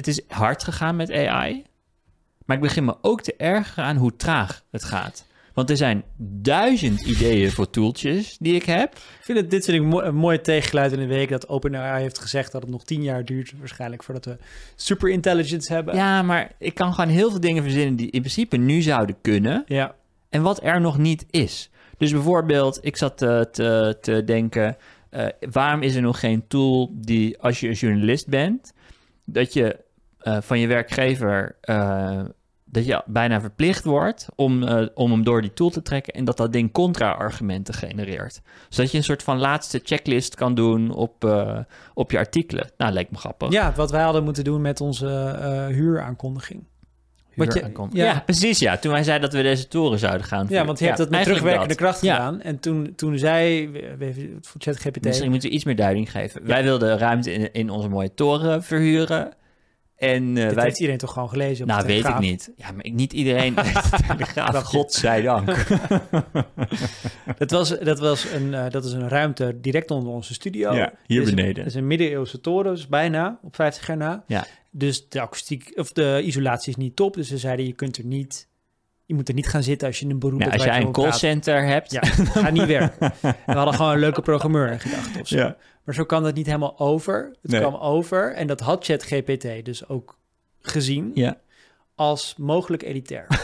het is hard gegaan met AI. Maar ik begin me ook te ergeren aan hoe traag het gaat. Want er zijn duizend ideeën voor toeltjes die ik heb. Ik vind het, dit vind ik mo- een mooi tegengeluid in de week dat OpenAI heeft gezegd dat het nog tien jaar duurt waarschijnlijk voordat we super intelligence hebben. Ja, maar ik kan gewoon heel veel dingen verzinnen die in principe nu zouden kunnen. Ja. En wat er nog niet is. Dus bijvoorbeeld, ik zat te, te, te denken... eh, waarom is er nog geen tool die, als je een journalist bent... dat je eh, van je werkgever... eh, dat je bijna verplicht wordt om, eh, om hem door die tool te trekken... en dat dat ding contra-argumenten genereert. Zodat je een soort van laatste checklist kan doen op, op je artikelen. Nou, lijkt me grappig. ja, wat wij hadden moeten doen met onze eh, huuraankondiging. Je- Huuraankomst. ja. ja. precies. Ja, toen wij zeiden dat we deze toren zouden gaan. Ja, want je hebt dat met terugwerkende dat. kracht Ja. gedaan. En toen, toen voor ChatGPT... Misschien moeten we iets meer duiding geven. Wij wilden ruimte in, in onze mooie toren verhuren. En dit wij... heeft iedereen toch gewoon gelezen? op Nou, de weet ik Telegraaf? niet. Ja, maar niet iedereen... Telegraaf, Dacht je. godzijdank. Dat was, dat was een, eh, dat is een ruimte direct onder onze studio. Ja, hier beneden. Het is een middeleeuwse toren, dus bijna op 50 jaar na. Ja. Dus de akoestiek of de isolatie is niet top. Dus ze zeiden je kunt er niet, je moet er niet gaan zitten als je in een beroep bent als jij een praat. callcenter hebt... Ja, gaat niet werken. En we hadden gewoon een leuke programmeur in gedachten of zo. Ja. Maar zo kan dat niet helemaal over. Het Nee. kwam over en dat had ChatGPT dus ook gezien Ja. als mogelijk elitair.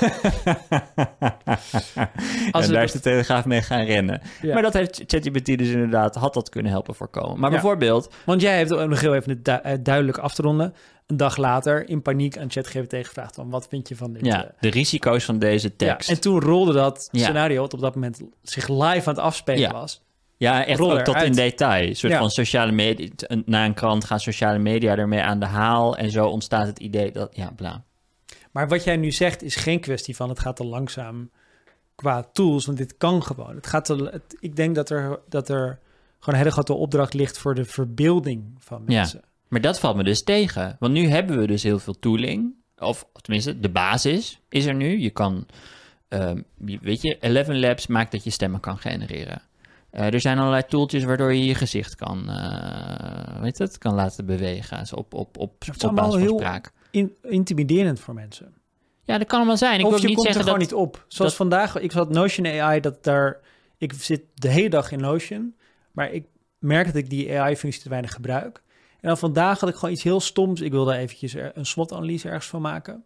en het- daar is de Telegraaf mee gaan rennen. Ja. Maar dat heeft ChatGPT dus inderdaad... had dat kunnen helpen voorkomen. Maar bijvoorbeeld... Want jij hebt nog heel even het eh, duidelijk af te ronden. Een dag later in paniek aan ChatGPT gevraagd van wat vind je van dit? Ja, eh? de risico's van deze Ja, tekst. en toen rolde dat Ja. scenario, wat op dat moment zich live aan het afspelen Ja. was. Ja, echt ook tot in detail. Een soort Ja. van sociale media. Na een krant gaan sociale media ermee aan de haal. En zo ontstaat het idee dat. Ja, bla. Maar wat jij nu zegt is geen kwestie van het gaat te langzaam qua tools, want dit kan gewoon. Het gaat te, het- ik denk dat er, dat er gewoon een hele grote opdracht ligt voor de verbeelding van Ja. Maar dat valt me dus tegen. Want nu hebben we dus heel veel tooling. Of tenminste, de basis is er nu. Je kan. ehm, weet je, Eleven Labs maakt dat je stemmen kan genereren. Eh, er zijn allerlei tooltjes waardoor je je gezicht kan, eh weet het, kan laten bewegen. Dus op, op, op, is op allemaal basis van heel- spraak. In, intimiderend voor mensen. Ja, dat kan allemaal zijn. Ik of wil je niet komt er zeggen gewoon dat... niet op. Zoals dat- vandaag, ik zat Notion AI, dat daar... Ik zit de hele dag in Notion, maar ik merk dat ik die AI-functie te weinig gebruik. En dan vandaag had ik gewoon iets heel stoms. Ik wilde eventjes er- een SWOT-analyse ergens van maken.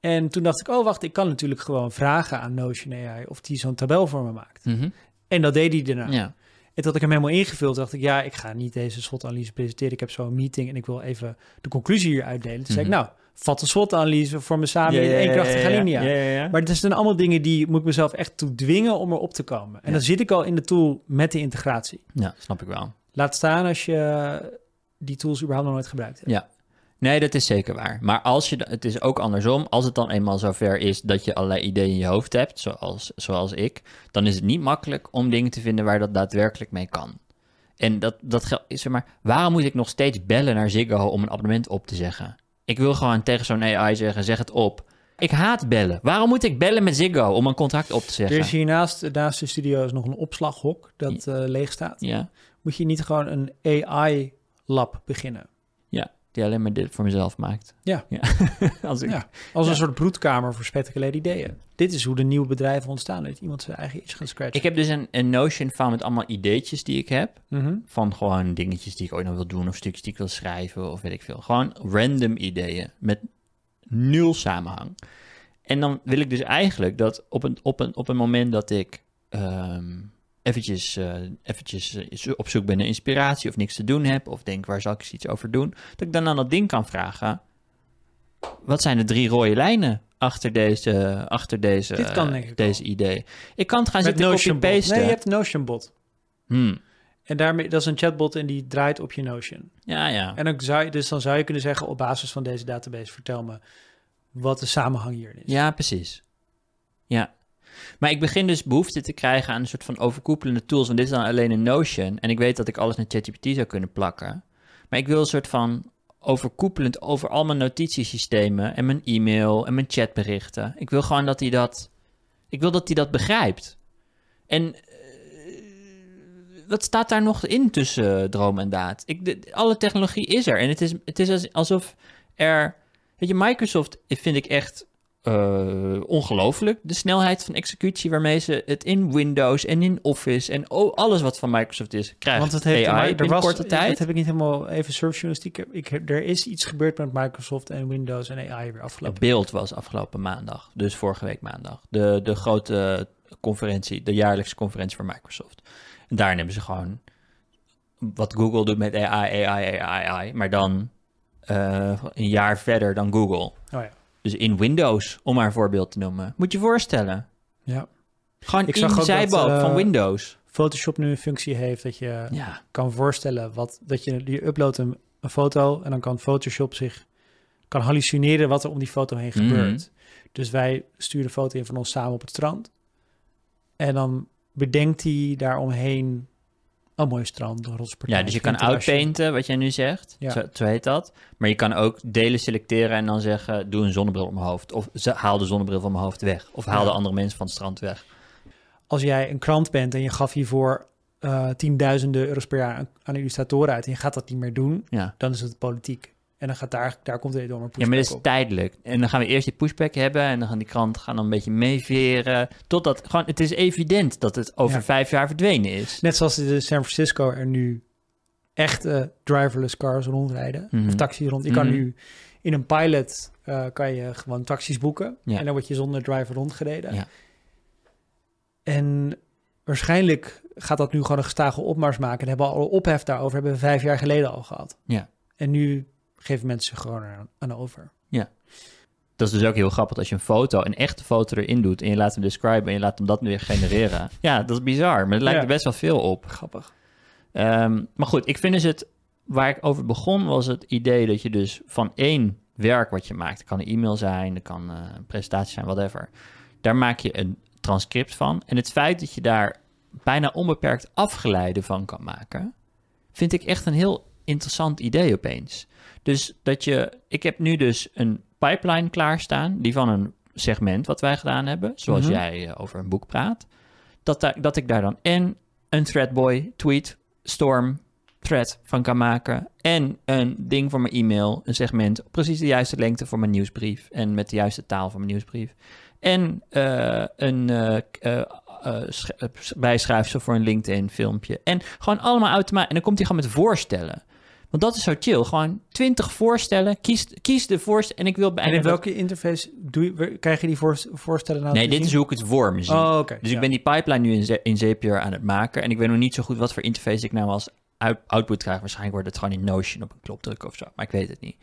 En toen dacht ik, oh wacht, ik kan natuurlijk gewoon vragen aan Notion AI of die zo'n tabel voor me maakt. Mhm. En dat deed hij daarna. Ja. En toen had ik hem helemaal ingevuld, dacht ik, ja, ik ga niet deze SWOT-analyse presenteren. Ik heb zo'n meeting en ik wil even de conclusie hier uitdelen. Toen zei ik, Mhm. nou, vat de SWOT-analyse voor me samen in één krachtige linia. Ja, ja, ja. Maar het zijn allemaal dingen die moet ik mezelf echt toe dwingen om erop te komen. En Ja. dan zit ik al in de tool met de integratie. Ja, snap ik wel. Laat staan als je die tools überhaupt nog nooit gebruikt hebt. Ja. Nee, dat is zeker waar. Maar als je, het is ook andersom. Als het dan eenmaal zover is dat je allerlei ideeën in je hoofd hebt, zoals, zoals ik, dan is het niet makkelijk om dingen te vinden waar dat daadwerkelijk mee kan. En dat, dat geldt, zeg maar, waarom moet ik nog steeds bellen naar Ziggo om een abonnement op te zeggen? Ik wil gewoon tegen zo'n AI zeggen, zeg het op. Ik haat bellen. Waarom moet ik bellen met Ziggo om een contract op te Er zeggen? is hiernaast, naast de studio is nog een opslaghok dat eh, leeg staat. Ja, Moet je niet gewoon een AI-lab beginnen? ja, die alleen maar dit voor mezelf maakt. Ja. Als ik, Ja, als een Ja. soort broedkamer voor spectaculaire ideeën. Dit is hoe de nieuwe bedrijven ontstaan. Dat iemand zijn eigen iets gaat scratchen. Ik heb dus een, een Notion van met allemaal ideetjes die ik heb. Mhm. Van gewoon dingetjes die ik ooit nog wil doen, of stukjes die ik wil schrijven, of weet ik veel. Gewoon random ideeën met nul samenhang. En dan wil ik dus eigenlijk dat op een, op een, op een moment dat ik ehm eventjes, eh, eventjes eh, op zoek ben naar inspiratie of niks te doen heb, of denk waar zal ik eens iets over doen, dat ik dan aan dat ding kan vragen: wat zijn de drie rode lijnen achter deze, achter deze, Dit kan denk ik deze idee? Ik kan het gaan Met zitten copy-pasten. Nee, je hebt Notion bot. Hmm. En daarmee, dat is een chatbot en die draait op je Notion. Ja, ja. En dan zou je, dus dan zou je kunnen zeggen op basis van deze database, vertel me wat de samenhang hierin is. Ja, precies. Ja. Maar ik begin dus behoefte te krijgen aan een soort van overkoepelende tools. Want dit is dan alleen een Notion. En ik weet dat ik alles naar ChatGPT zou kunnen plakken. Maar ik wil een soort van overkoepelend over al mijn notitiesystemen en mijn e-mail en mijn chatberichten. Ik wil gewoon dat hij dat. Ik wil dat hij dat begrijpt. En eh, wat staat daar nog in tussen droom en daad? Ik, alle technologie is er. En het is, het is als- alsof er... Weet je, Microsoft vind ik echt eh, ongelooflijk. De snelheid van executie waarmee ze het in Windows en in Office en oh, alles wat van Microsoft is, krijgt Want het heeft AI er was, korte tijd. Dat heb ik niet helemaal even surfjournalistiek. Ik, heb- er is iets gebeurd met Microsoft en Windows en AI weer Het afgelopen. beeld was afgelopen maandag, dus vorige week maandag. De, de grote conferentie, de jaarlijkse conferentie voor Microsoft. En daarin hebben ze gewoon wat Google doet met AI, AI, AI, AI, maar dan eh, een jaar verder dan Google. Oh ja. Dus in Windows, om maar een voorbeeld te noemen. Moet je voorstellen. ja. Gewoon Ik in zag de zijbalk eh, van Windows. Photoshop nu een functie heeft dat je Ja, kan voorstellen wat dat je je uploadt een, een foto en dan kan Photoshop zich kan hallucineren wat er om die foto heen Mhm. gebeurt. Dus wij sturen een foto in van ons samen op het strand en dan bedenkt hij daaromheen een mooi strand, een rotspartij. ja dus je kan outpainten, wat jij nu zegt. Ja. Zo, zo heet dat. Maar je kan ook delen selecteren en dan zeggen... doe een zonnebril op mijn hoofd. Of haal de zonnebril van mijn hoofd weg. Of haal Ja. de andere mensen van het strand weg. Als jij een krant bent en je gaf hiervoor eh tienduizenden euro's per jaar aan, aan illustratoren uit en je gaat dat niet meer doen, Ja. dan is het politiek. En dan gaat daar, daar komt er door een Ja, maar dat is pushback op. tijdelijk. En dan gaan we eerst die pushback hebben... en dan gaan die kranten gaan dan een beetje meeveren... totdat gewoon... Het is evident dat het over Ja. vijf jaar verdwenen is. Net zoals in San Francisco er nu echte driverless cars rondrijden. Mhm. Of taxis rond. Je kan Mhm. nu in een pilot eh, kan je gewoon taxis boeken. Ja. En dan word je zonder driver rondgereden. Ja. En waarschijnlijk gaat dat nu gewoon een gestage opmars maken. En hebben we al ophef daarover. Hebben we vijf jaar geleden al gehad. Ja. En nu geven mensen gewoon aan, over. Dat is dus ook heel grappig als je een foto, een echte foto erin doet... en je laat hem describen en je laat hem dat weer genereren. Ja, dat is bizar, maar het lijkt Ja. er best wel veel op. Grappig. Ehm, maar goed, ik vind dus het... Waar ik over begon was het idee dat je dus van één werk wat je maakt... het kan een e-mail zijn, het kan eh, een presentatie zijn, whatever... daar maak je een transcript van. En het feit dat je daar bijna onbeperkt afgeleiden van kan maken... vind ik echt een heel interessant idee opeens. Dus dat je... Ik heb nu dus een pipeline klaarstaan... die van een segment wat wij gedaan hebben... zoals Mhm. jij eh, over een boek praat... Dat, daar, dat ik daar dan en een threadboy tweet storm thread van kan maken. En een ding voor mijn e-mail, een segment, precies de juiste lengte voor mijn nieuwsbrief. En met de juiste taal voor mijn nieuwsbrief. En eh, een bijschrijfsel voor een LinkedIn filmpje. En gewoon allemaal automatisch. En dan komt hij gewoon met voorstellen. Want dat is zo chill. Gewoon 20 voorstellen. Kies, kies de voorstellen. En ik wil En bijna in dat- welke interface doe je, krijg je die voorst- voorstellen nou Nee, dit zien? is hoe ik het voor me zie. Oh, oké. Dus ja. ik ben die pipeline nu in, in Zapier aan het maken. En ik weet nog niet zo goed wat voor interface ik nou als out- output krijg. Waarschijnlijk wordt het gewoon in Notion op een knop drukken of zo. Maar ik weet het niet.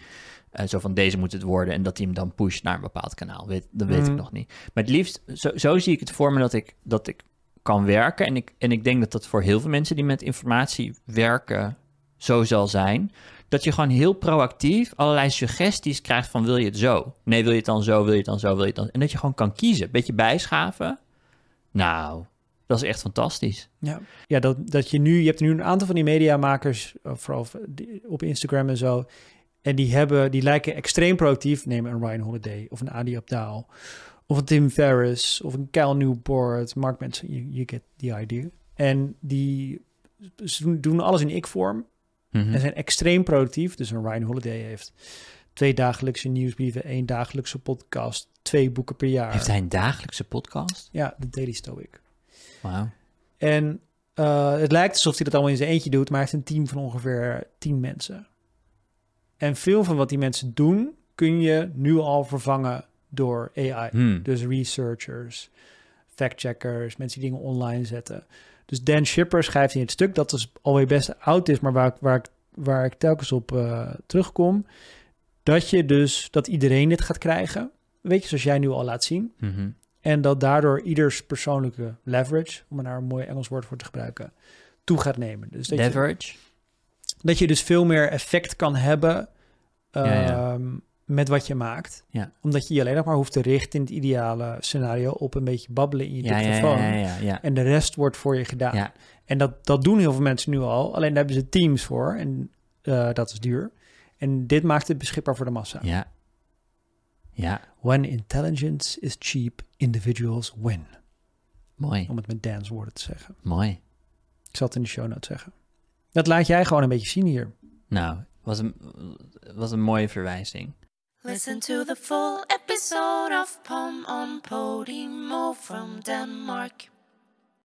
Eh, zo van deze moet het worden en dat hij hem dan pusht naar een bepaald kanaal. Weet, dat weet ik Mhm. nog niet. Maar het liefst, zo, zo zie ik het voor me dat ik, dat ik kan werken. En ik, en ik denk dat dat voor heel veel mensen die met informatie werken zo zal zijn. Dat je gewoon heel proactief allerlei suggesties krijgt van wil je het zo? Nee, wil je het dan zo? Wil je het dan zo? Wil je het dan? En dat je gewoon kan kiezen. Beetje bijschaven. Nou, dat is echt fantastisch. Ja, ja dat, dat je nu, je hebt nu een aantal van die mediamakers, eh, vooral op Instagram en zo. En die hebben, die lijken extreem proactief. Neem een Ryan Holiday of een Adi Abdaal. Of een Tim Ferriss of een Cal Newport. Mark Manson, you, get the idea. En die doen alles in ik-vorm. Mhm. En zijn extreem productief. Dus een Ryan Holiday heeft twee dagelijkse nieuwsbrieven, één dagelijkse podcast, twee boeken per jaar. Heeft hij een dagelijkse podcast? Ja, de Daily Stoic. Wauw. En eh, het lijkt alsof hij dat allemaal in zijn eentje doet, maar hij heeft een team van ongeveer tien mensen. En veel van wat die mensen doen, kun je nu al vervangen door AI. Hmm. Dus researchers, factcheckers, mensen die dingen online zetten. Dus Dan Shipper schrijft in het stuk, dat is alweer best oud is, maar waar, ik- waar, ik, waar ik telkens op eh, terugkom, dat je dus, dat iedereen dit gaat krijgen. Weet je, zoals jij nu al laat zien. Mhm. En dat daardoor ieders persoonlijke leverage, om er nou een mooi Engels woord voor te gebruiken, toe gaat nemen. Dus dat, je, Leverage? dat je dus veel meer effect kan hebben Ja, ja. Met wat je maakt. Ja. Omdat je je alleen nog maar hoeft te richten in het ideale scenario op een beetje babbelen in je Ja, telefoon. ja. En de rest wordt voor je gedaan. En dat, dat doen heel veel mensen nu al. Alleen daar hebben ze teams voor. En eh, dat is duur. En dit maakt het beschikbaar voor de massa. Ja. Ja, When intelligence is cheap, individuals win. mooi. Om het met Dan's woorden te zeggen. Mooi. Ik zal het in de show notes zeggen. Dat laat jij gewoon een beetje zien hier. Nou, was een, was een mooie verwijzing. Listen to the full episode of Pom on Podimo from Denmark.